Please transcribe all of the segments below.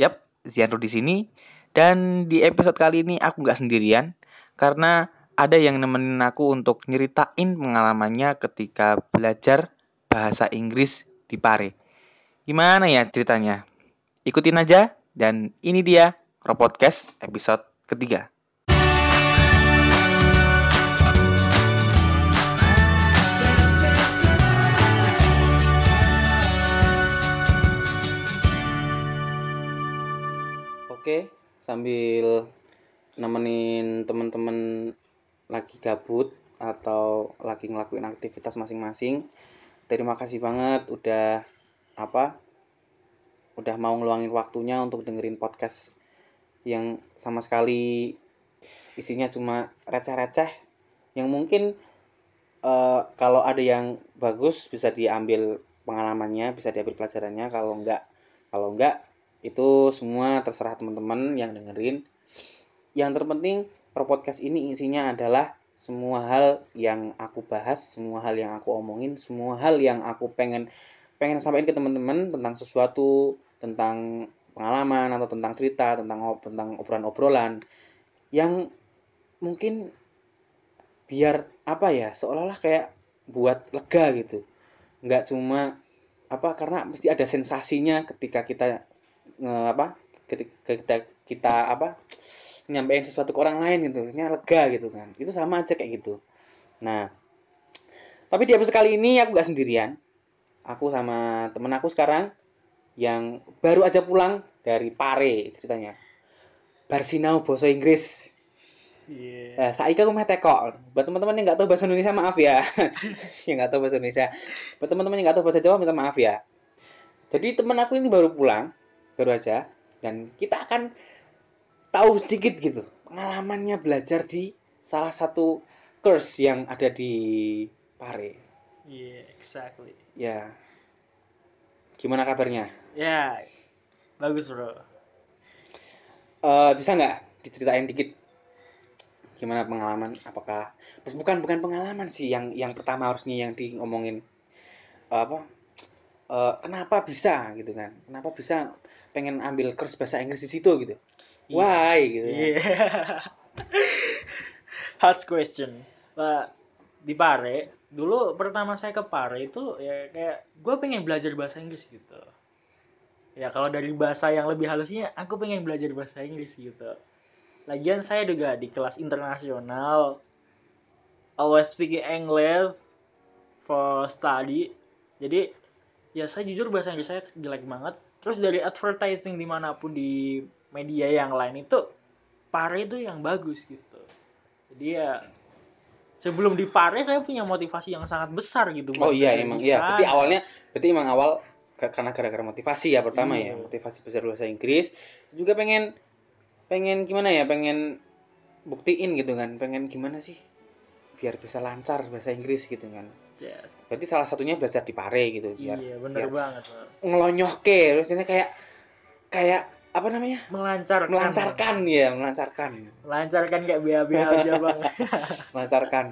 Yap, Zianro di sini. Dan di episode kali ini aku nggak sendirian karena ada yang nemenin aku untuk nyeritain pengalamannya ketika belajar bahasa Inggris di Pare. Gimana ya ceritanya? Ikutin aja dan ini dia Robotcast episode ketiga. Oke, sambil nemenin teman-teman lagi gabut atau lagi ngelakuin aktivitas masing-masing. Terima kasih banget udah apa? Udah mau ngeluangin waktunya untuk dengerin podcast yang sama sekali isinya cuma receh-receh yang mungkin uh, kalau ada yang bagus bisa diambil pengalamannya, bisa diambil pelajarannya, kalau enggak kalau enggak itu semua terserah teman-teman yang dengerin. Yang terpenting pro podcast ini isinya adalah semua hal yang aku bahas semua hal yang aku omongin semua hal yang aku pengen pengen sampaikan ke teman-teman tentang sesuatu tentang pengalaman atau tentang cerita tentang tentang obrolan-obrolan yang mungkin biar apa ya seolah-olah kayak buat lega gitu. Nggak cuma apa karena mesti ada sensasinya ketika kita apa ketika kita kita apa nyampein sesuatu ke orang lain gitu nya lega gitu kan itu sama aja kayak gitu nah tapi di episode kali ini aku gak sendirian aku sama temen aku sekarang yang baru aja pulang dari Pare ceritanya Barsinau bahasa Inggris Yeah. Nah, saya aku tekok. Buat teman-teman yang nggak tahu bahasa Indonesia maaf ya. yang nggak tahu bahasa Indonesia. Buat teman-teman yang nggak tahu bahasa Jawa minta maaf ya. Jadi teman aku ini baru pulang baru aja dan kita akan tahu sedikit gitu pengalamannya belajar di salah satu course yang ada di Pare. Iya, yeah, exactly. Ya. Gimana kabarnya? Ya, yeah, bagus bro. Uh, bisa nggak diceritain dikit gimana pengalaman? Apakah bukan bukan pengalaman sih yang yang pertama harusnya yang diomongin uh, apa? Uh, kenapa bisa gitu kan? Kenapa bisa pengen ambil kurs bahasa Inggris di situ gitu. Yeah. why gitu. Yeah. hard question. Pak di Pare dulu pertama saya ke Pare itu ya kayak gue pengen belajar bahasa Inggris gitu. Ya kalau dari bahasa yang lebih halusnya aku pengen belajar bahasa Inggris gitu. Lagian saya juga di kelas internasional always speaking English for study. Jadi ya saya jujur bahasa Inggris saya jelek banget. Terus dari advertising di mana pun di media yang lain itu pare itu yang bagus gitu. Jadi ya sebelum di pare saya punya motivasi yang sangat besar gitu oh iya emang iya. berarti awalnya berarti emang awal karena gara-gara motivasi ya pertama ya, iya. ya motivasi besar bahasa Inggris. Juga pengen pengen gimana ya pengen buktiin gitu kan. Pengen gimana sih biar bisa lancar bahasa Inggris gitu kan ya. berarti salah satunya belajar di pare gitu biar iya bener biar banget ngelonyoh ke terus ini kayak kayak apa namanya? Melancarkan. Melancarkan ya melancarkan. Melancarkan kayak biar biar aja bang. Melancarkan.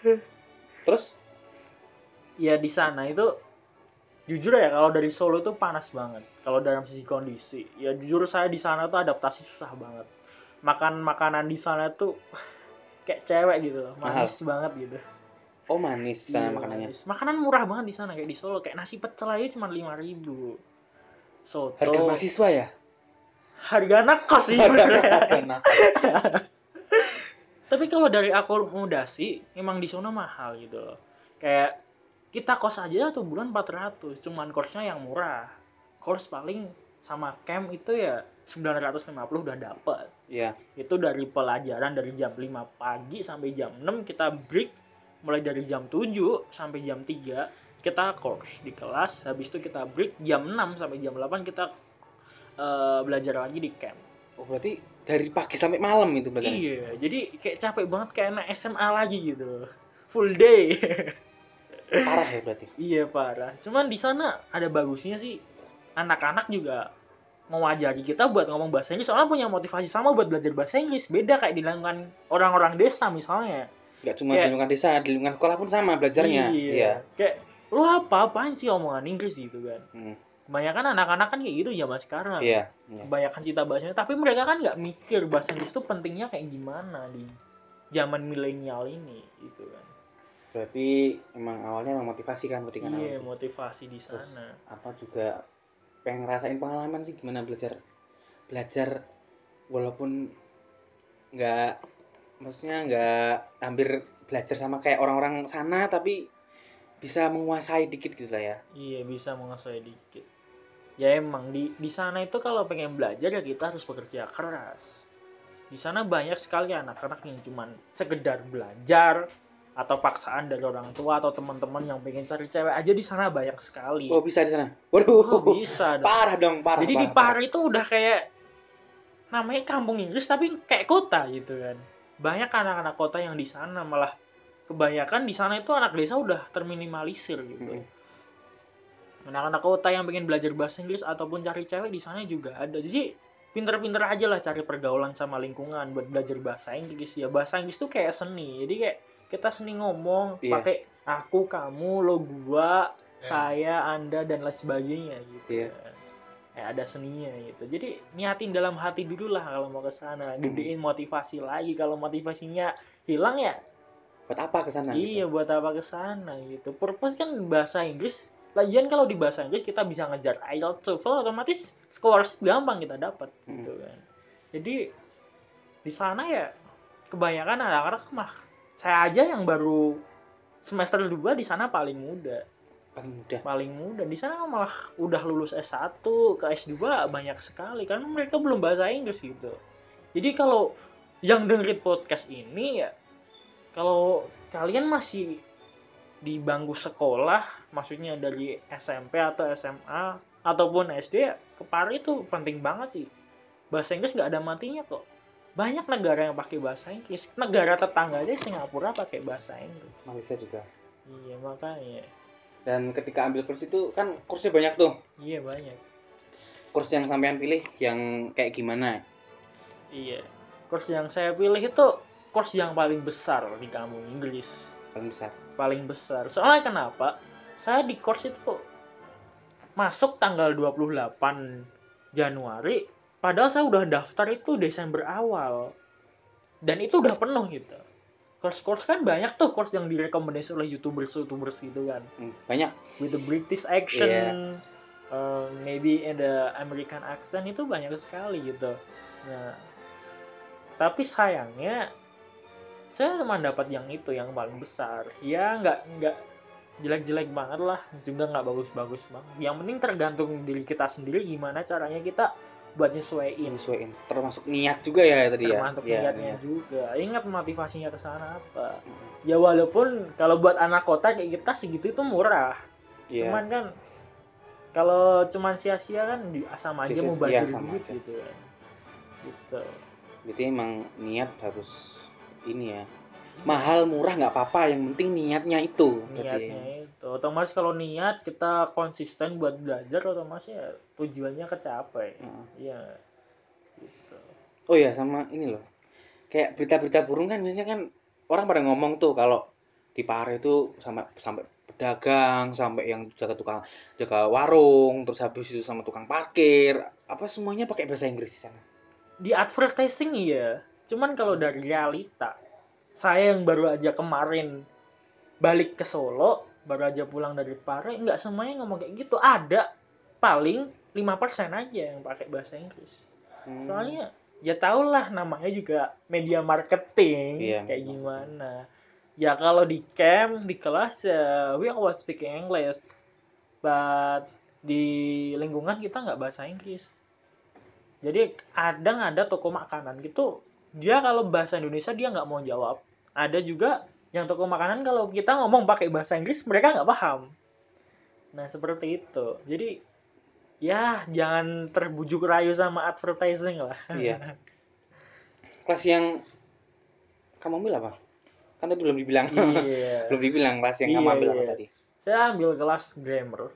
Terus? Ya di sana itu jujur ya kalau dari Solo itu panas banget. Kalau dalam sisi kondisi. Ya jujur saya di sana tuh adaptasi susah banget. Makan makanan di sana tuh kayak cewek gitu loh. Manis Mahal. banget gitu Oh manis sana iya, makanannya. Manis. Makanan murah banget di sana kayak di Solo kayak nasi pecel aja cuma lima ribu. Soto. Harga mahasiswa ya? Harga anak kos sih. Tapi kalau dari akomodasi emang di sana mahal gitu loh. Kayak kita kos aja satu bulan 400, cuman kosnya yang murah. Kos paling sama camp itu ya 950 udah dapet. Iya. Itu dari pelajaran dari jam 5 pagi sampai jam 6 kita break mulai dari jam 7 sampai jam 3 kita course di kelas. Habis itu kita break jam 6 sampai jam 8 kita uh, belajar lagi di camp. Oh berarti dari pagi sampai malam itu belajar iya jadi kayak capek banget kayak anak SMA lagi gitu. Full day. Parah ya berarti? Iya parah. Cuman di sana ada bagusnya sih anak-anak juga mewajari kita buat ngomong bahasa Inggris. Soalnya punya motivasi sama buat belajar bahasa Inggris. Beda kayak dilakukan orang-orang desa misalnya Gak cuma kayak, di lingkungan desa, di lingkungan sekolah pun sama belajarnya. Iya. iya. Kayak lu apa apaan sih omongan Inggris gitu kan. Hmm. kebanyakan anak-anak kan kayak gitu zaman sekarang Iya. iya. kebanyakan cita bahasanya tapi mereka kan nggak mikir bahasa Inggris itu pentingnya kayak gimana di zaman milenial ini gitu kan Berarti emang awalnya emang motivasi kan ketika iya awal. motivasi di sana apa juga pengen ngerasain pengalaman sih gimana belajar belajar walaupun nggak maksudnya nggak hampir belajar sama kayak orang-orang sana tapi bisa menguasai dikit gitu lah ya. Iya bisa menguasai dikit. Ya emang di di sana itu kalau pengen belajar ya kita harus bekerja keras. Di sana banyak sekali anak-anak yang cuman sekedar belajar atau paksaan dari orang tua atau teman-teman yang pengen cari cewek aja di sana banyak sekali. Oh bisa di sana? Waduh. Oh, bisa dong. parah dong parah Jadi di parah, Pare itu udah kayak namanya kampung Inggris tapi kayak kota gitu kan. Banyak anak-anak kota yang di sana malah kebanyakan di sana itu anak desa udah terminimalisir gitu. Mm. Anak-anak kota yang pengen belajar bahasa Inggris ataupun cari cewek di sana juga ada. Jadi pinter-pinter aja lah cari pergaulan sama lingkungan buat belajar bahasa Inggris ya. Bahasa Inggris tuh kayak seni. Jadi kayak kita seni ngomong Iya. pakai aku, kamu, lo, gua, Ya. saya, anda dan lain sebagainya gitu. Iya. Kayak ada seninya gitu. Jadi niatin dalam hati dulu lah kalau mau ke sana. Gedein motivasi lagi. Kalau motivasinya hilang ya buat apa ke sana iya buat apa ke sana gitu. Purpose kan bahasa Inggris. Lagian kalau di bahasa Inggris kita bisa ngejar IELTS, TOEFL otomatis scholarship gampang kita dapat Hmm. gitu kan. Jadi di sana ya kebanyakan anak-anak mah saya aja yang baru semester 2 di sana paling muda paling mudah. Paling muda di sana malah udah lulus S1 ke S2 banyak sekali. Karena mereka belum bahasa Inggris gitu. Jadi kalau yang dengerin podcast ini ya kalau kalian masih di bangku sekolah maksudnya dari SMP atau SMA ataupun SD ya kepari itu penting banget sih. Bahasa Inggris nggak ada matinya kok. Banyak negara yang pakai bahasa Inggris. Negara tetangga aja Singapura pakai bahasa Inggris. Malaysia juga. Iya makanya dan ketika ambil kurs itu kan kursnya banyak tuh iya banyak kurs yang sampean pilih yang kayak gimana Iya. Course yang saya pilih itu course yang paling besar di kampung Inggris. paling besar Paling besar. Soalnya kenapa? Saya di course itu masuk tanggal 28 Januari, padahal saya udah daftar itu Desember awal. Dan itu udah penuh gitu. Course-course kan banyak tuh course yang direkomendasi oleh YouTubers-YouTubers gitu kan. Hmm, banyak With the British accent, uh, maybe in the American accent itu banyak sekali gitu. Nah, tapi sayangnya saya cuma dapat yang itu yang paling besar. Ya nggak nggak jelek-jelek banget lah, juga nggak bagus-bagus banget. Yang penting tergantung diri kita sendiri gimana caranya kita buat nyesuaiin. menyesuaikan termasuk niat juga ya tadi ya Termasuk Iya, niatnya iya. juga. Ingat motivasinya ke sana apa. Ya walaupun kalau buat anak kota kayak kita segitu itu murah. Iya. Cuman kan kalau cuman sia-sia kan di sama aja mau iya, bazir sama duit aja. gitu kan. Gitu. jadi emang niat harus ini ya mahal murah nggak apa-apa yang penting niatnya itu. Niatnya itu. Otomatis kalau niat kita konsisten buat belajar otomatis ya tujuannya kecapai. Heeh. Iya. Gitu. oh ya sama ini loh kayak berita-berita burung kan biasanya kan orang pada ngomong tuh kalau di Pare itu sampai sampai pedagang sampai yang jaga tukang jaga warung terus habis itu sama tukang parkir apa semuanya pakai bahasa Inggris di sana Di advertising iya. Cuman kalau dari realita saya yang baru aja kemarin balik ke Solo, baru aja pulang dari Pare, nggak semuanya ngomong kayak gitu. Ada paling 5% aja yang pakai bahasa Inggris. Hmm. Soalnya ya tau lah namanya juga media marketing Iya, kayak gimana. Ya kalau di camp di kelas ya we always speaking English, but di lingkungan kita nggak bahasa Inggris. Jadi kadang ada toko makanan gitu dia kalau bahasa Indonesia dia nggak mau jawab. Ada juga yang toko makanan kalau kita ngomong pakai bahasa Inggris mereka nggak paham. Nah seperti itu. Jadi ya jangan terbujuk rayu sama advertising lah. iya kelas yang kamu ambil apa kan tadi belum dibilang iya. belum dibilang kelas yang kamu Iya, ambil apa iya. tadi Saya ambil kelas grammar.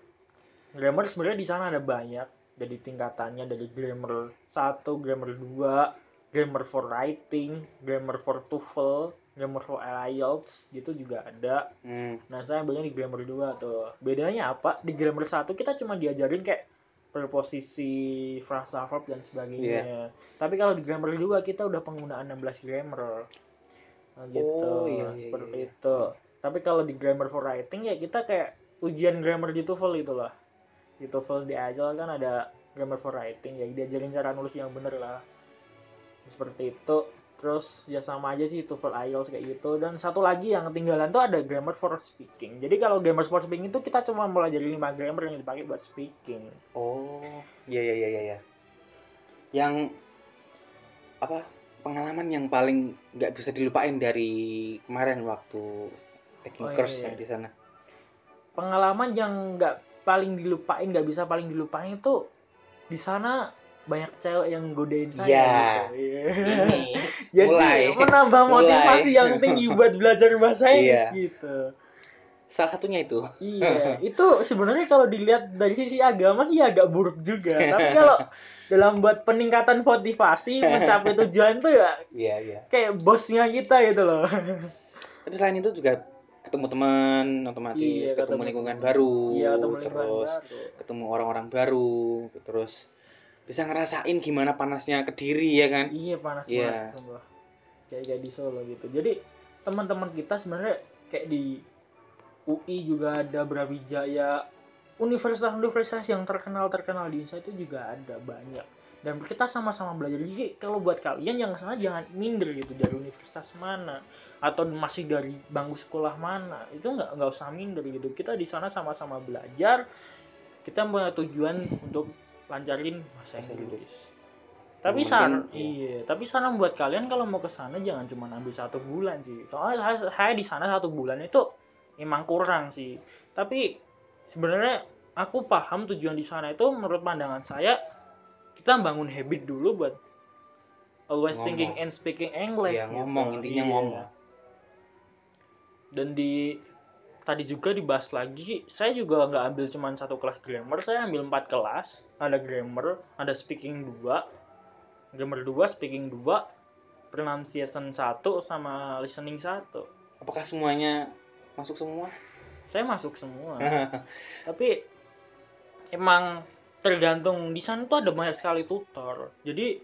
Grammar sebenarnya di sana ada banyak. Jadi tingkatannya dari grammar 1, grammar 2, grammar for writing, grammar for TOEFL, grammar for IELTS gitu juga ada. hmm. Nah, saya ambilnya di grammar 2 tuh. Bedanya apa? Di grammar 1 kita cuma diajarin kayak preposisi frasa verb dan sebagainya. Iya. Tapi kalau di grammar juga kita udah penggunaan 16 grammar. Nah, gitu. Oh, iya, iya, seperti iya, iya. itu. Tapi kalau di grammar for writing ya kita kayak ujian grammar di TOEFL gitu lah. Di TOEFL di Agile kan ada grammar for writing ya diajarin cara nulis yang bener lah. Seperti itu. Terus ya sama aja sih TOEFL IELTS kayak gitu dan satu lagi yang ketinggalan tuh ada grammar for speaking. Jadi kalau grammar for speaking itu kita cuma pelajari 5 grammar yang dipakai buat speaking. Oh, iya iya iya iya. iya. Yang apa pengalaman yang paling nggak bisa dilupain dari kemarin waktu taking Oh, iya, course iya. yang di sana. pengalaman yang nggak paling dilupain nggak bisa paling dilupain itu di sana banyak cewek yang godain saya Iya. gitu. Ini jadi mulai. menambah Mulai. motivasi yang tinggi buat belajar bahasa Inggris Iya. gitu salah satunya itu. iya itu sebenarnya kalau dilihat dari sisi agama sih agak buruk juga tapi kalau dalam buat peningkatan motivasi mencapai tujuan tuh ya Iya iya. kayak bosnya kita gitu loh Tapi selain itu juga ketemu teman otomatis, Iya, ketemu ketemu lingkungan baru, iya teman terus ketemu orang-orang baru, terus bisa ngerasain gimana panasnya kediri ya kan? Iya panas Iya. banget sumpah. Kayak kayak di Solo gitu. Jadi teman-teman kita sebenarnya kayak di UI juga ada Brawijaya, universitas-universitas yang terkenal-terkenal di Indonesia itu juga ada banyak. Dan kita sama-sama belajar. Jadi kalau buat kalian yang sana jangan minder gitu dari universitas mana atau masih dari bangku sekolah mana itu nggak nggak usah minder gitu. Kita di sana sama-sama belajar. Kita punya tujuan untuk lancarin bahasa Inggris. Inggris. Tapi saran, penting, iya. Tapi saran buat kalian kalau mau ke sana jangan cuma ambil satu bulan sih. Soalnya saya, saya di sana satu bulan itu emang kurang sih. Tapi sebenarnya aku paham tujuan di sana itu menurut pandangan saya kita bangun habit dulu buat always Ngomong. thinking and speaking English. Iya, gitu. ngomong, intinya Iya. ngomong. Dan di tadi juga dibahas lagi, saya juga nggak ambil cuma satu kelas grammar, saya ambil empat kelas. Ada grammar, ada speaking 2, grammar 2, speaking 2, pronunciation 1 sama listening 1. Apakah semuanya masuk semua? Saya masuk semua. Tapi emang tergantung di sana tuh ada banyak sekali tutor. Jadi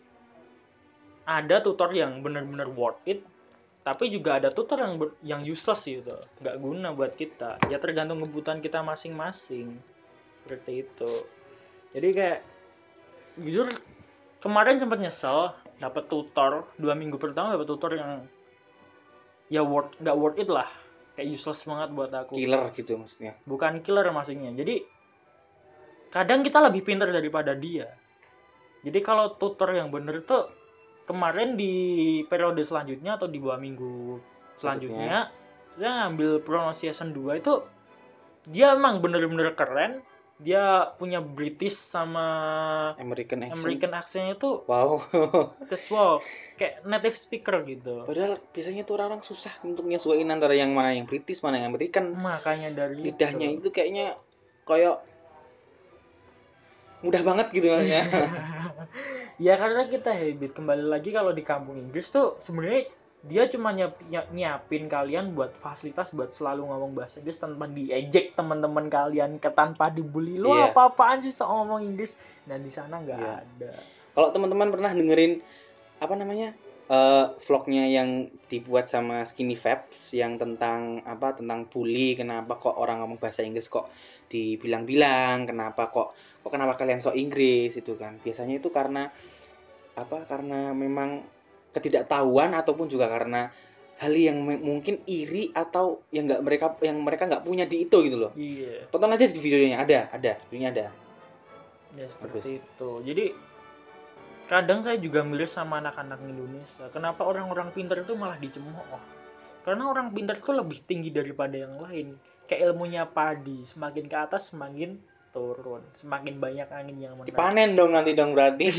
ada tutor yang benar-benar worth it, tapi juga ada tutor yang ber- yang useless gitu, nggak guna buat kita. Ya tergantung kebutuhan kita masing-masing. Seperti itu. Jadi kayak jujur kemarin sempat nyesel dapat tutor dua minggu pertama dapat tutor yang ya worth nggak worth it lah kayak useless banget buat aku Killer gitu maksudnya. bukan killer maksudnya jadi kadang kita lebih pintar daripada dia jadi kalau tutor yang bener tuh kemarin di periode selanjutnya atau di dua minggu selanjutnya saya ngambil pronunciation 2 itu dia emang bener-bener keren dia punya British sama American accent. American accent itu Wow. wow kayak native speaker gitu Padahal biasanya tuh orang susah untuk nyesuaiin antara yang mana yang British, mana yang American. makanya dari Lidahnya itu itu kayaknya kayak mudah banget gitu ya. ya karena kita habit kembali lagi kalau di kampung Inggris tuh sebenarnya dia cuma nyiap- nyiap- nyiapin kalian buat fasilitas buat selalu ngomong bahasa Inggris tanpa diejek teman-teman kalian ke tanpa dibully lo Iya. apa-apaan sih sok ngomong Inggris dan di sana nggak Iya. ada Kalau teman-teman pernah dengerin apa namanya? Eh, vlognya yang dibuat sama Skinny Fabs yang tentang apa tentang bully kenapa kok orang ngomong bahasa Inggris kok dibilang-bilang kenapa kok kok kenapa kalian sok Inggris itu kan. Biasanya itu karena apa karena memang ketidaktahuan ataupun juga karena hal yang mungkin iri atau yang nggak mereka yang mereka nggak punya di itu gitu loh. Iya. Tonton aja di videonya ada ada videonya ada. Ya seperti itu. Jadi kadang saya juga miris sama anak-anak Indonesia kenapa orang-orang pintar itu malah dicemooh? Karena orang pintar itu lebih tinggi daripada yang lain. Kayak ilmunya padi semakin ke atas semakin turun. Semakin banyak angin yang menarik. Dipanen dong nanti dong berarti.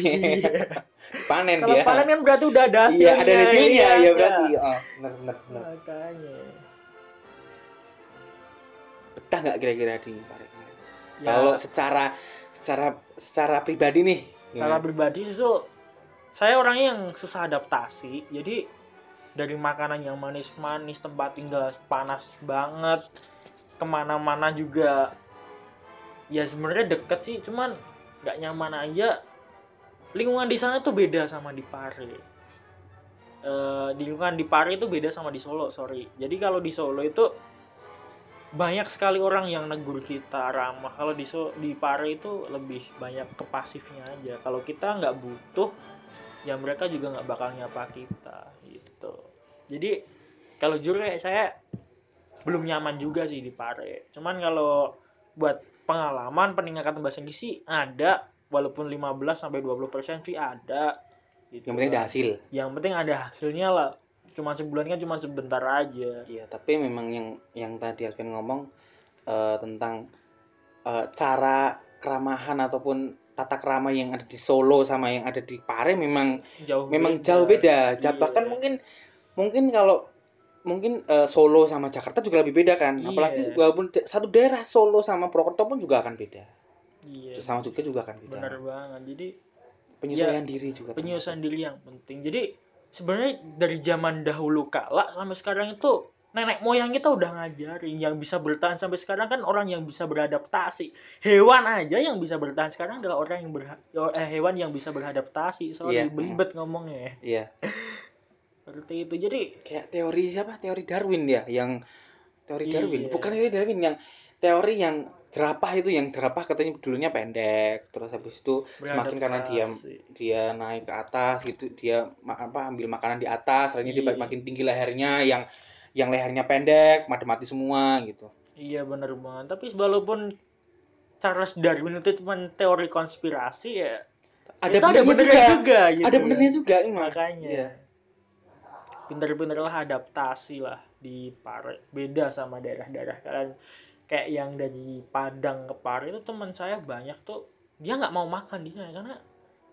Iya. panen kalau dia. panen kan berarti udah ada hasilnya iya ada hasilnya iya, ya iya. berarti. Oh benar benar benar. Makanya. Betah nggak kira-kira di Parek ya, kalau secara secara secara pribadi nih secara gimana? pribadi justru saya orangnya yang susah adaptasi. Jadi dari makanan yang manis-manis tempat tinggal panas banget ke mana-mana juga ya sebenarnya deket sih cuman nggak nyaman aja. Lingkungan di sana tuh beda sama di Pare. Di lingkungan di Pare itu beda sama di Solo sorry. Jadi kalau di Solo itu banyak sekali orang yang negur kita ramah. Kalau di so di Pare itu lebih banyak ke pasifnya aja. Kalau kita nggak butuh ya mereka juga nggak bakal nyapa kita gitu. Jadi kalau jujur ya saya belum nyaman juga sih di Pare. Cuman kalau buat pengalaman peningkatan bahasa Inggris sih ada. Walaupun 15 sampai 20% sih ada gitu. Yang penting ada hasil. Yang penting ada hasilnya lah cuma sebulan kan cuma sebentar aja. Iya tapi memang yang yang tadi Alvin ngomong eh, tentang eh, cara keramahan ataupun tata krama yang ada di Solo sama yang ada di Pare memang jauh memang jauh beda. Iya. bahkan mungkin mungkin kalau mungkin eh, Solo sama Jakarta juga lebih beda kan. Iya. apalagi walaupun satu daerah Solo sama Purwokerto pun juga akan beda. Iya. Sama juga juga akan beda. Benar banget. Jadi penyesuaian diri juga penyusuan diri yang penting. Jadi sebenarnya dari zaman dahulu kala sampai sekarang itu nenek moyang kita udah ngajarin yang bisa bertahan sampai sekarang kan orang yang bisa beradaptasi. Hewan aja yang bisa bertahan sekarang adalah orang yang berha eh, hewan yang bisa beradaptasi. Iya. soalnya belibet ngomongnya ya. Iya. Seperti itu. Jadi kayak teori siapa? Teori Darwin ya yang teori Iya. Darwin. Bukan teori Darwin yang teori yang jerapah itu yang jerapah katanya dulunya pendek terus habis itu semakin karena dia beradaptasi. dia naik ke atas gitu dia apa ambil makanan di atas akhirnya dia Iya. makin tinggi lehernya yang yang lehernya pendek mati mati semua gitu. Iya benar banget. Tapi walaupun Charles Darwin itu cuma teori konspirasi ya ada itu benernya juga, juga gitu ada benernya juga emang. Makanya. Iya. pinter-pinter lah adaptasi lah di Pare beda sama daerah-daerah kalian kayak yang dari Padang ke Pare itu teman saya banyak tuh dia nggak mau makan di sana karena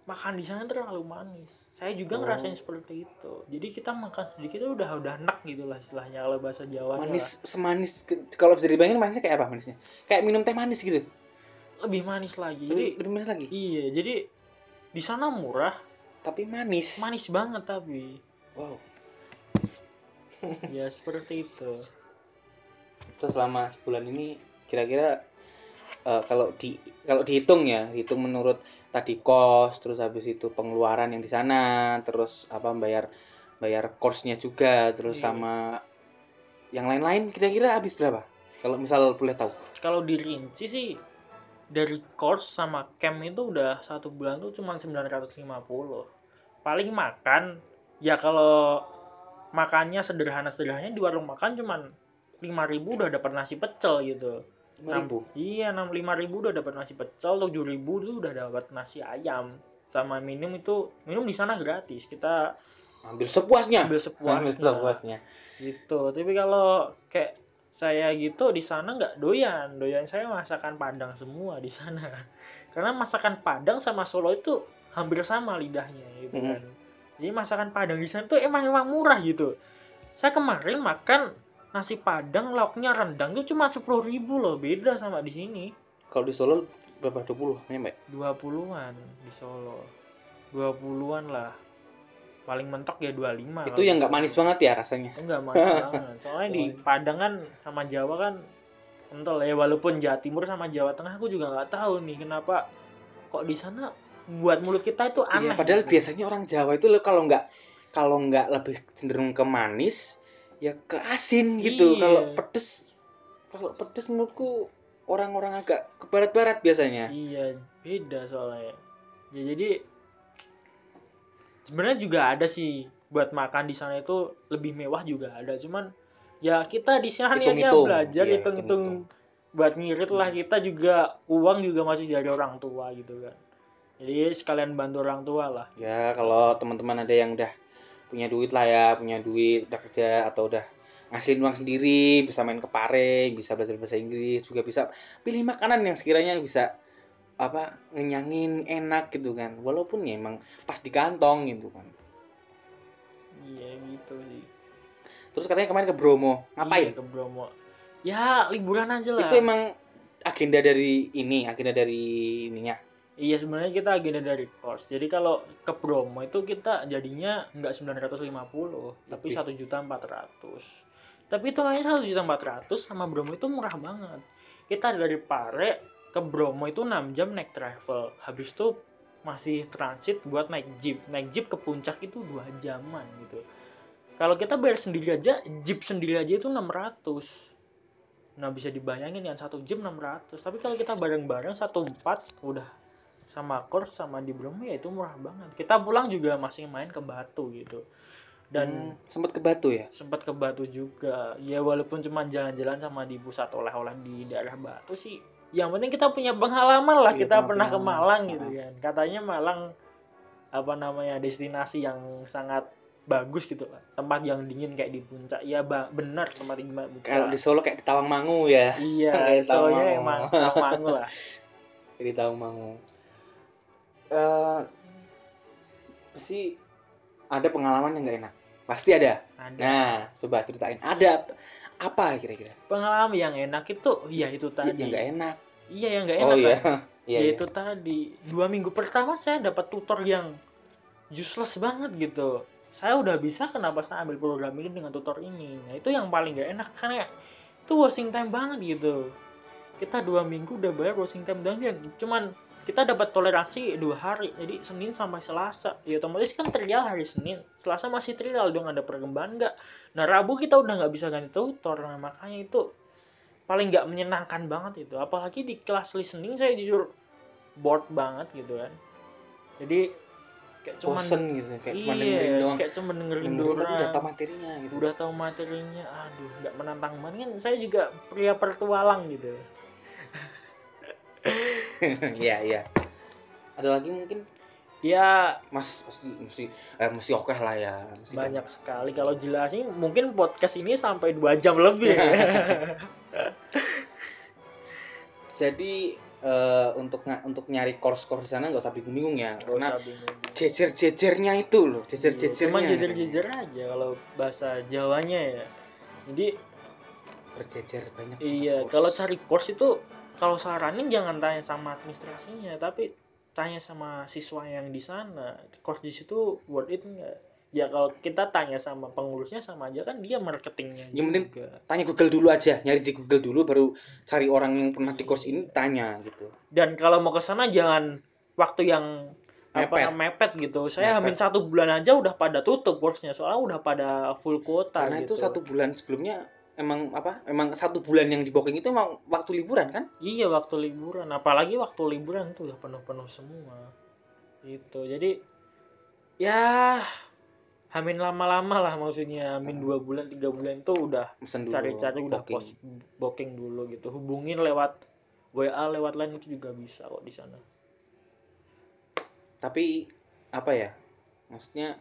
makan di sana terlalu manis. Saya juga Oh. ngerasain seperti itu. Jadi kita makan sedikit itu udah udah enak gitu lah istilahnya kalau bahasa Jawa manis semanis ke- kalau bisa dibayangin manisnya kayak apa manisnya? Kayak minum teh manis gitu? Lebih manis lagi. Jadi lebih, lebih manis lagi? iya jadi di sana murah. Tapi manis. Manis banget tapi. Wow. Ya seperti itu terus selama sebulan ini kira-kira eh, kalau di kalau dihitung ya hitung menurut tadi kos terus habis itu pengeluaran yang di sana terus apa bayar bayar course-nya juga terus Iya. sama yang lain-lain kira-kira habis berapa? Kalau misal boleh tahu. Kalau dirinci sih dari course sama camp itu udah satu bulan tuh cuma 950 paling makan ya kalau makannya sederhana-sederhananya di warung makan cuman 5000 udah dapat nasi pecel gitu. Lima ribu? Iya 65.000 udah dapat nasi pecel 7000 tuh udah dapat nasi ayam. Sama minum itu minum di sana gratis. Kita ambil sepuasnya. ambil ambil sepuasnya. Sepuasnya gitu. Tapi kalau kayak saya gitu di sana nggak doyan. Doyan saya masakan Padang semua di sana. Karena masakan Padang sama Solo itu hampir sama lidahnya gitu kan. Jadi masakan Padang di sana tuh emang emang murah gitu. Saya kemarin makan nasi Padang lauknya rendang itu cuma sepuluh ribu loh beda sama di sini. Kalau di Solo berapa? 20 nyampe 20-an di Solo. 20-an lah. Paling mentok ya 25 itu yang nggak manis banget ya rasanya. Enggak manis banget. Soalnya di Padang kan sama Jawa kan kental ya. Walaupun Jawa Timur sama Jawa Tengah aku juga nggak tahu nih kenapa kok di sana buat mulut kita itu Iya, aneh. padahal gitu. biasanya orang Jawa itu kalau nggak kalau nggak lebih cenderung ke manis ya ke asin gitu. Iya. kalau pedes kalau pedes menurutku orang-orang agak ke barat-barat biasanya. Iya beda soalnya. Ya jadi sebenarnya juga ada sih buat makan di sana itu lebih mewah juga ada. Cuman ya kita di sana hanya belajar Iya, hitung-hitung. hitung-hitung. buat ngirit lah kita juga uang juga masih dari orang tua gitu kan. Jadi sekalian bantu orang tua lah. Ya kalau teman-teman ada yang udah punya duit lah ya punya duit udah kerja atau udah ngasilin uang sendiri bisa main ke pare bisa belajar bahasa Inggris juga bisa pilih makanan yang sekiranya bisa apa ngenyangin enak gitu kan. Walaupun ya emang pas di kantong gitu kan. Iya gitu sih. Terus katanya kemarin ke Bromo ngapain? Iya, ke Bromo. Ya liburan aja lah. Itu emang agenda dari ini agenda dari ininya Iya sebenarnya kita agenda dari course. Jadi kalau ke Bromo itu kita jadinya nggak 950, tapi Lebih. satu juta empat ratus. Tapi itu kayaknya satu juta empat ratus sama Bromo itu murah banget. Kita dari Pare ke Bromo itu 6 jam naik travel habis itu masih transit buat naik jeep naik jeep ke puncak itu dua jaman gitu kalau kita bayar sendiri aja jeep sendiri aja itu 600 nah bisa dibayangin yang satu jam 600 tapi kalau kita bareng-bareng satu empat udah sama kurs sama di Bromo ya itu murah banget. Kita pulang juga masih main ke Batu gitu. Dan Hmm, sempat ke Batu ya? sempat ke Batu juga. Ya walaupun cuma jalan-jalan sama di pusat oleh-oleh di daerah Batu sih yang penting kita punya pengalaman lah. Iya, kita pernah ke. Malang gitu Ah. kan. Katanya Malang apa namanya destinasi yang sangat bagus gitu lah. Tempat yang dingin kayak di puncak. Ya ba- benar tempat di puncak kalau di Solo kayak di Tawangmangu ya. Iya Tawangmangu. emang Tawangmangu lah. Di Tawangmangu eh pasti ada pengalaman yang nggak enak. Pasti ada. Ada. Nah coba ceritain. Ada apa kira-kira? Pengalaman yang enak itu iya itu tadi. yang nggak enak. Iya yang nggak enak oh iya. kan? iya ya iya. itu tadi. Dua minggu pertama saya dapat tutor yang useless banget gitu. Saya udah bisa kenapa saya ambil program ini dengan tutor ini? Nah itu yang paling gak enak karena itu wasting time banget gitu. Kita dua minggu udah bayar wasting time dan cuman kita dapat toleransi dua hari jadi Senin sampai Selasa. Ya otomatis kan trial hari Senin. Selasa masih trial dong ada perkembangan nggak? Nah Rabu kita udah nggak bisa ganti tutor nah makanya itu paling nggak menyenangkan banget itu. Apalagi di kelas listening saya jujur bored banget gitu kan. Jadi kayak cuman bosen gitu kayak cuma iya dengerin doang. kayak cuma dengerin, dengerin doang. udah tahu materinya gitu. Udah tahu materinya aduh nggak menantang banget. Kan saya juga pria pertualang gitu iya iya. Ada lagi mungkin? Ya. Mas pasti mesti eh mesti oke lah ya mesti banyak sekali. Kalau jelasin mungkin podcast ini sampai dua jam lebih jadi eh, untuk untuk nyari course-course di sana nggak usah bingung-bingung ya Nggak karena jejer-jejernya itu loh jejer-jejernya. Cuma jejer-jejer aja kalau bahasa Jawanya ya. Jadi berjejer banyak iya, kalau cari course itu kalau saranin jangan tanya sama administrasinya, tapi tanya sama siswa yang di sana. Course di situ worth it nggak? Ya kalau kita tanya sama pengurusnya sama aja kan dia marketingnya. Yang penting tanya Google dulu aja nyari di Google dulu baru cari orang yang pernah di course ini tanya gitu Dan kalau mau ke sana jangan waktu yang Mepet. apa mepet gitu. Saya Mepet. hamin satu bulan aja udah pada tutup course-nya soalnya udah pada full kuota karena gitu. itu satu bulan sebelumnya emang apa emang satu bulan yang di booking itu emang waktu liburan kan Iya waktu liburan, apalagi waktu liburan tuh udah penuh-penuh semua. Gitu. Jadi ya hamin lama-lama lah maksudnya, hamin dua bulan tiga bulan tuh udah cari-cari udah booking. pos booking dulu gitu. Hubungin lewat WA lewat line itu juga bisa kok di sana. tapi apa ya maksudnya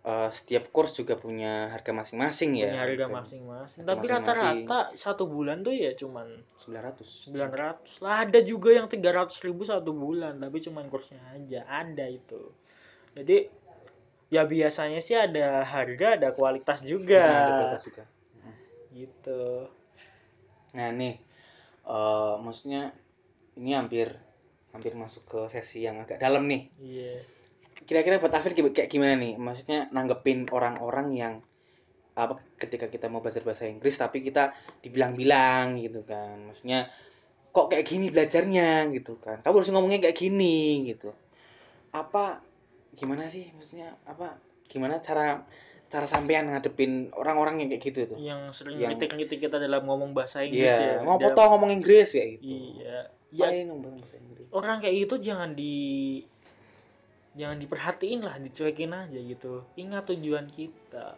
eh, setiap course juga punya harga masing-masing ya Punya harga gitu. masing-masing. Tapi rata-rata satu bulan tuh ya cuman 900 900 lah ada juga yang 300 ribu satu bulan tapi cuman kursnya aja ada itu. Jadi ya biasanya sih ada harga ada kualitas juga. Nah, ada kualitas juga. Gitu. Nah nih eh, maksudnya ini hampir hampir masuk ke sesi yang agak dalam nih. Iya kira-kira buat Afir kayak gimana nih? Maksudnya nanggepin orang-orang yang apa ketika kita mau belajar bahasa Inggris tapi kita dibilang-bilang gitu kan. Maksudnya kok kayak gini belajarnya? gitu kan. Kamu harus ngomongnya kayak gini gitu. Apa gimana sih? Maksudnya apa gimana cara cara sampean ngadepin orang-orang yang kayak gitu tuh? Yang sering Yang- kritik-kritik kita dalam ngomong bahasa Inggris iya ya mau Dalam- ngomong Inggris ya gitu. Iya ya. Main ngomong bahasa Inggris? Orang kayak gitu jangan di jangan diperhatiin lah dicuekin aja gitu. Ingat tujuan kita.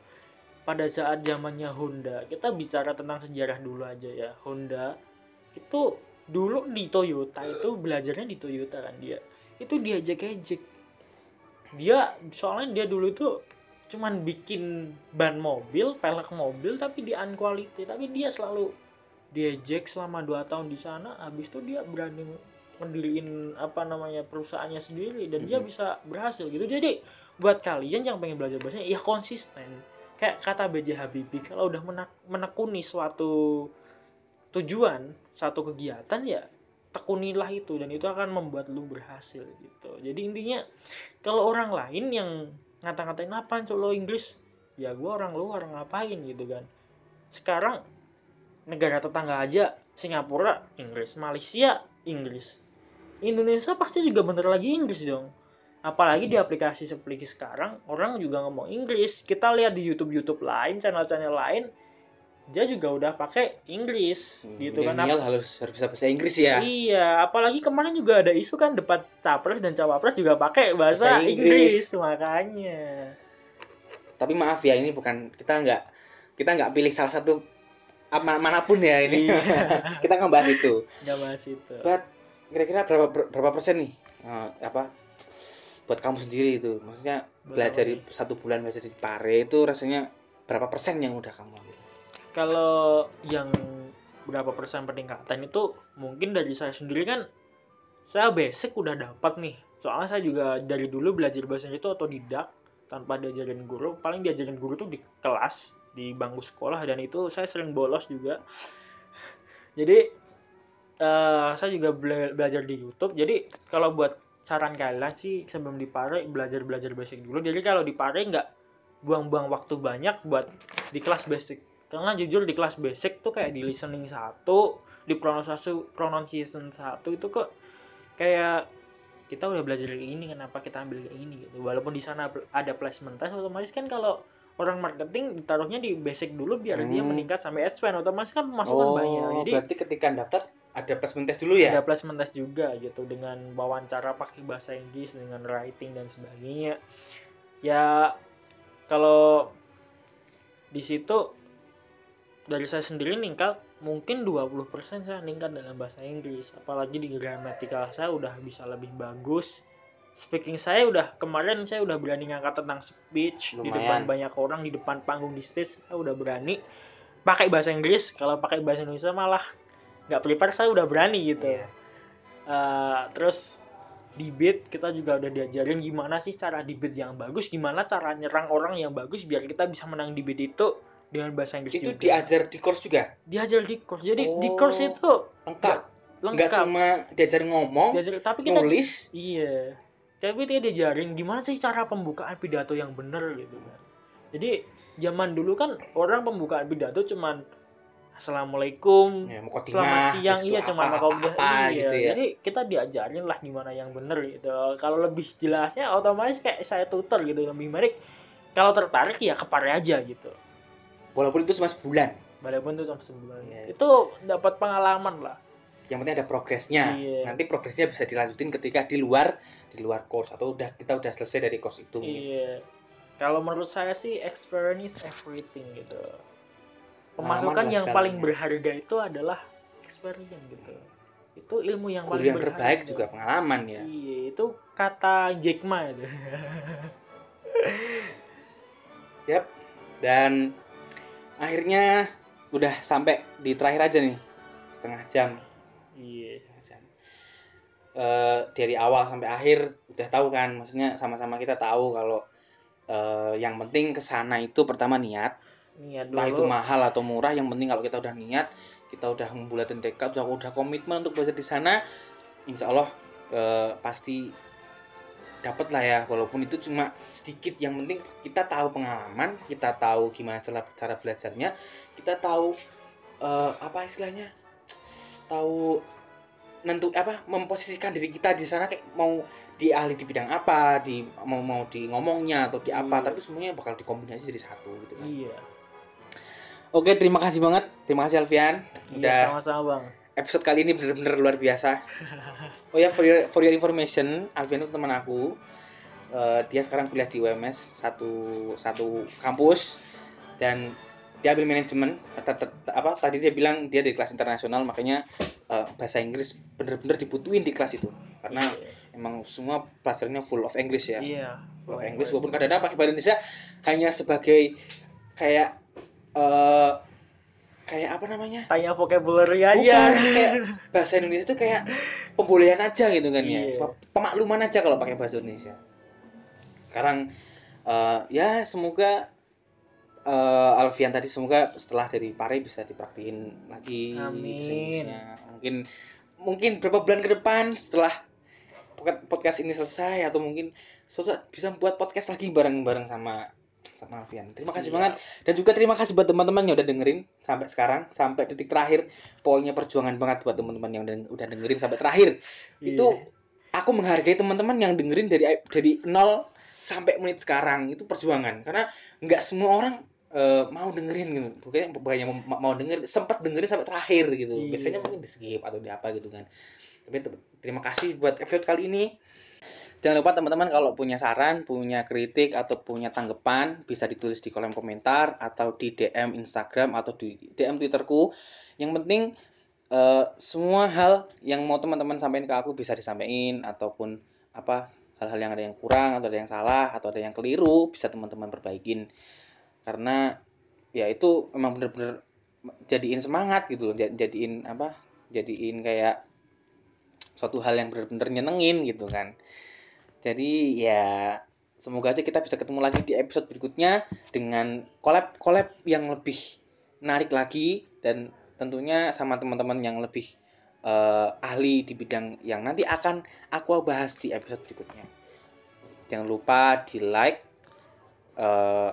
Pada saat zamannya Honda kita bicara tentang sejarah dulu aja ya. Honda itu dulu di Toyota itu belajarnya di Toyota kan dia. Itu diajak-ajak dia soalnya dia dulu itu cuman bikin ban mobil pelek mobil tapi di unquality tapi dia selalu diejek selama 2 tahun di sana. Habis itu dia berani mendiriin apa namanya perusahaannya sendiri dan dia Mhm. bisa berhasil gitu. Jadi buat kalian yang pengen belajar bahasa ya konsisten. Kayak kata BJ Habibie kalau udah menak- menekuni suatu tujuan satu kegiatan ya tekunilah itu dan itu akan membuat lu berhasil gitu. Jadi intinya kalau orang lain yang ngata-ngatain apaan lo Inggris? Ya gua orang luar ngapain gitu kan. Sekarang negara tetangga aja Singapura Inggris Malaysia Inggris Indonesia pasti juga bentar lagi Inggris dong apalagi di aplikasi seperti sekarang orang juga ngomong Inggris kita lihat di YouTube YouTube lain channel-channel lain dia juga udah pakai Inggris gitu kan Milenial harus harus bisa bahasa Inggris ya Iya, apalagi kemarin juga ada isu kan debat capres dan cawapres juga pakai bahasa Bahasa Inggris. Inggris. makanya. tapi maaf ya ini bukan kita nggak kita nggak pilih salah satu apa mana pun ya ini Iya. kita nggak bahas itu Nggak bahas itu. buat kira-kira berapa ber- berapa persen nih eh, apa buat kamu sendiri itu maksudnya belajar di- satu bulan belajar di Pare itu rasanya berapa persen yang udah kamu ambil Kalau yang berapa persen peningkatan itu mungkin dari saya sendiri kan saya basic udah dapat nih. Soalnya saya juga dari dulu belajar bahasa itu otodidak tanpa diajarin guru. Paling diajarin guru tuh di kelas, di bangku sekolah dan itu saya sering bolos juga. Jadi eh saya juga bela- belajar di YouTube. Jadi kalau buat saran kalian sih sebelum di Pare belajar-belajar basic dulu. Jadi kalau di Pare nggak buang-buang waktu banyak buat di kelas basic. Karena jujur di kelas basic tuh kayak di listening satu, di pronunciation pronunciation satu itu kok kayak kita udah belajar kayak ini kenapa kita ambil kayak ini gitu. Walaupun di sana ada placement test otomatis kan kalau orang marketing ditaruhnya di basic dulu biar dia Hmm. meningkat sampai advance otomatis kan pemasukan banyak. Jadi Oh, berarti ketika daftar ada placement test dulu ya? Ada placement test juga gitu dengan wawancara pakai bahasa Inggris dengan writing dan sebagainya. Ya kalau di situ dari saya sendiri meningkat mungkin 20% saya meningkat dalam bahasa Inggris. Apalagi di gramatikal saya udah bisa lebih bagus. Speaking saya udah kemarin saya udah berani ngangkat tentang speech. Di depan Lumayan. banyak orang di depan panggung di stage saya udah berani pakai bahasa Inggris. Kalau pakai bahasa Indonesia malah nggak prepare saya udah berani gitu. Iya. Eh, terus debate kita juga udah diajarin gimana sih cara debate yang bagus gimana cara nyerang orang yang bagus biar kita bisa menang debate itu dengan bahasa Inggris itu juga. diajar di course juga? Diajar di course. Jadi di Oh. course itu lengkap. Nggak lengkap. cuma diajar ngomong diajar tapi kita nulis. Iya. Tapi dia diajarin gimana sih cara pembukaan pidato yang bener gitu kan. Jadi zaman dulu kan orang pembukaan pidato cuman assalamualaikum. Ya, selamat siang. iya cuma apa, mau apa, iya gitu ya. jadi kita diajarin lah gimana yang bener gitu. Kalau lebih jelasnya otomatis kayak saya tutor gitu. Lebih menarik kalau tertarik ya kepare aja gitu. Walaupun itu cuma sebulan. Walaupun itu sampai sebulan. Iya. itu dapat pengalaman lah. Yang penting ada progresnya. Iya. nanti progresnya bisa dilanjutin ketika di luar di luar course atau udah kita udah selesai dari course itu iya. Kalau menurut saya sih experience is everything gitu pemasukan yang paling berharga itu adalah experience gitu. Itu ilmu yang guru paling yang terbaik berharga. juga pengalaman ya. Iya, itu kata Jack Ma itu. dan akhirnya udah sampai di terakhir aja nih. Setengah jam. Iya. setengah jam. Eh, dari awal sampai akhir udah tahu kan. Maksudnya sama-sama kita tahu kalau eh, yang penting ke sana itu pertama niat Niat entah itu dulu. mahal atau murah yang penting kalau kita udah niat kita udah membulatin tekad udah udah komitmen untuk belajar di sana insya Allah eh, pasti dapat lah ya walaupun itu cuma sedikit yang penting kita tahu pengalaman kita tahu gimana cara cara belajarnya kita tahu eh, apa istilahnya tahu nentu apa memposisikan diri kita di sana kayak mau di ahli di bidang apa di mau mau di ngomongnya atau di apa Iya. tapi semuanya bakal dikombinasi jadi satu gitu kan Iya. Oke, terima kasih banget. Terima kasih Alfian. Iya, Udah sama-sama, Bang. episode kali ini bener-bener luar biasa. Oh ya, for your, for your information, Alfian itu teman aku. Eh, dia sekarang kuliah di UMS satu satu kampus dan dia ambil manajemen. Apa tadi dia bilang dia dari kelas internasional, makanya eh, bahasa Inggris bener-bener dibutuhin di kelas itu karena Iya. emang semua pelajarannya full of English ya. Iya. Full of English walaupun kadang-kadang pakai bahasa Indonesia hanya sebagai kayak eh kayak apa namanya? Tanya vocabulary Bukan, aja. kayak bahasa Indonesia itu kayak pembolehan aja gitu kan ya. Iya. Cuma pemakluman aja kalau pakai bahasa Indonesia. Sekarang eh, ya semoga eh, Alfian tadi semoga setelah dari Pare bisa dipraktiin lagi Amin. Mungkin mungkin beberapa bulan ke depan setelah podcast ini selesai atau mungkin suatu bisa buat podcast lagi bareng-bareng sama sama Alfian. Terima kasih Siap. banget dan juga terima kasih buat teman-teman yang udah dengerin sampai sekarang sampai detik terakhir. Pokoknya perjuangan banget buat teman-teman yang udah, dengerin sampai terakhir. Itu Iya. aku menghargai teman-teman yang dengerin dari dari nol sampai menit sekarang itu perjuangan karena nggak semua orang eh, mau dengerin gitu bukannya bukannya mau, mau dengerin sempat dengerin sampai terakhir gitu Iya. biasanya mungkin di skip atau di apa gitu kan tapi te- terima kasih buat episode kali ini jangan lupa teman-teman kalau punya saran punya kritik atau punya tanggapan bisa ditulis di kolom komentar atau di DM Instagram atau di DM Twitterku. Yang penting eh, semua hal yang mau teman-teman sampaikan ke aku bisa disampaikan ataupun apa hal-hal yang ada yang kurang atau ada yang salah atau ada yang keliru bisa teman-teman perbaikin. Karena ya itu memang bener-bener jadiin semangat gitu loh jad- jadiin apa jadiin kayak suatu hal yang bener-bener nyenengin gitu kan jadi ya semoga aja kita bisa ketemu lagi di episode berikutnya dengan collab collab yang lebih menarik lagi dan tentunya sama teman-teman yang lebih eh, ahli di bidang yang nanti akan aku bahas di episode berikutnya. Jangan lupa di like, eh,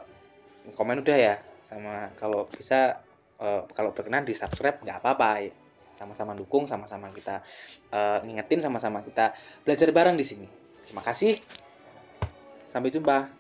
komen udah ya, sama kalau bisa eh, kalau berkenan di subscribe nggak apa-apa, sama-sama dukung, sama-sama kita eh, ngingetin, sama-sama kita belajar bareng di sini. Terima kasih, sampai jumpa.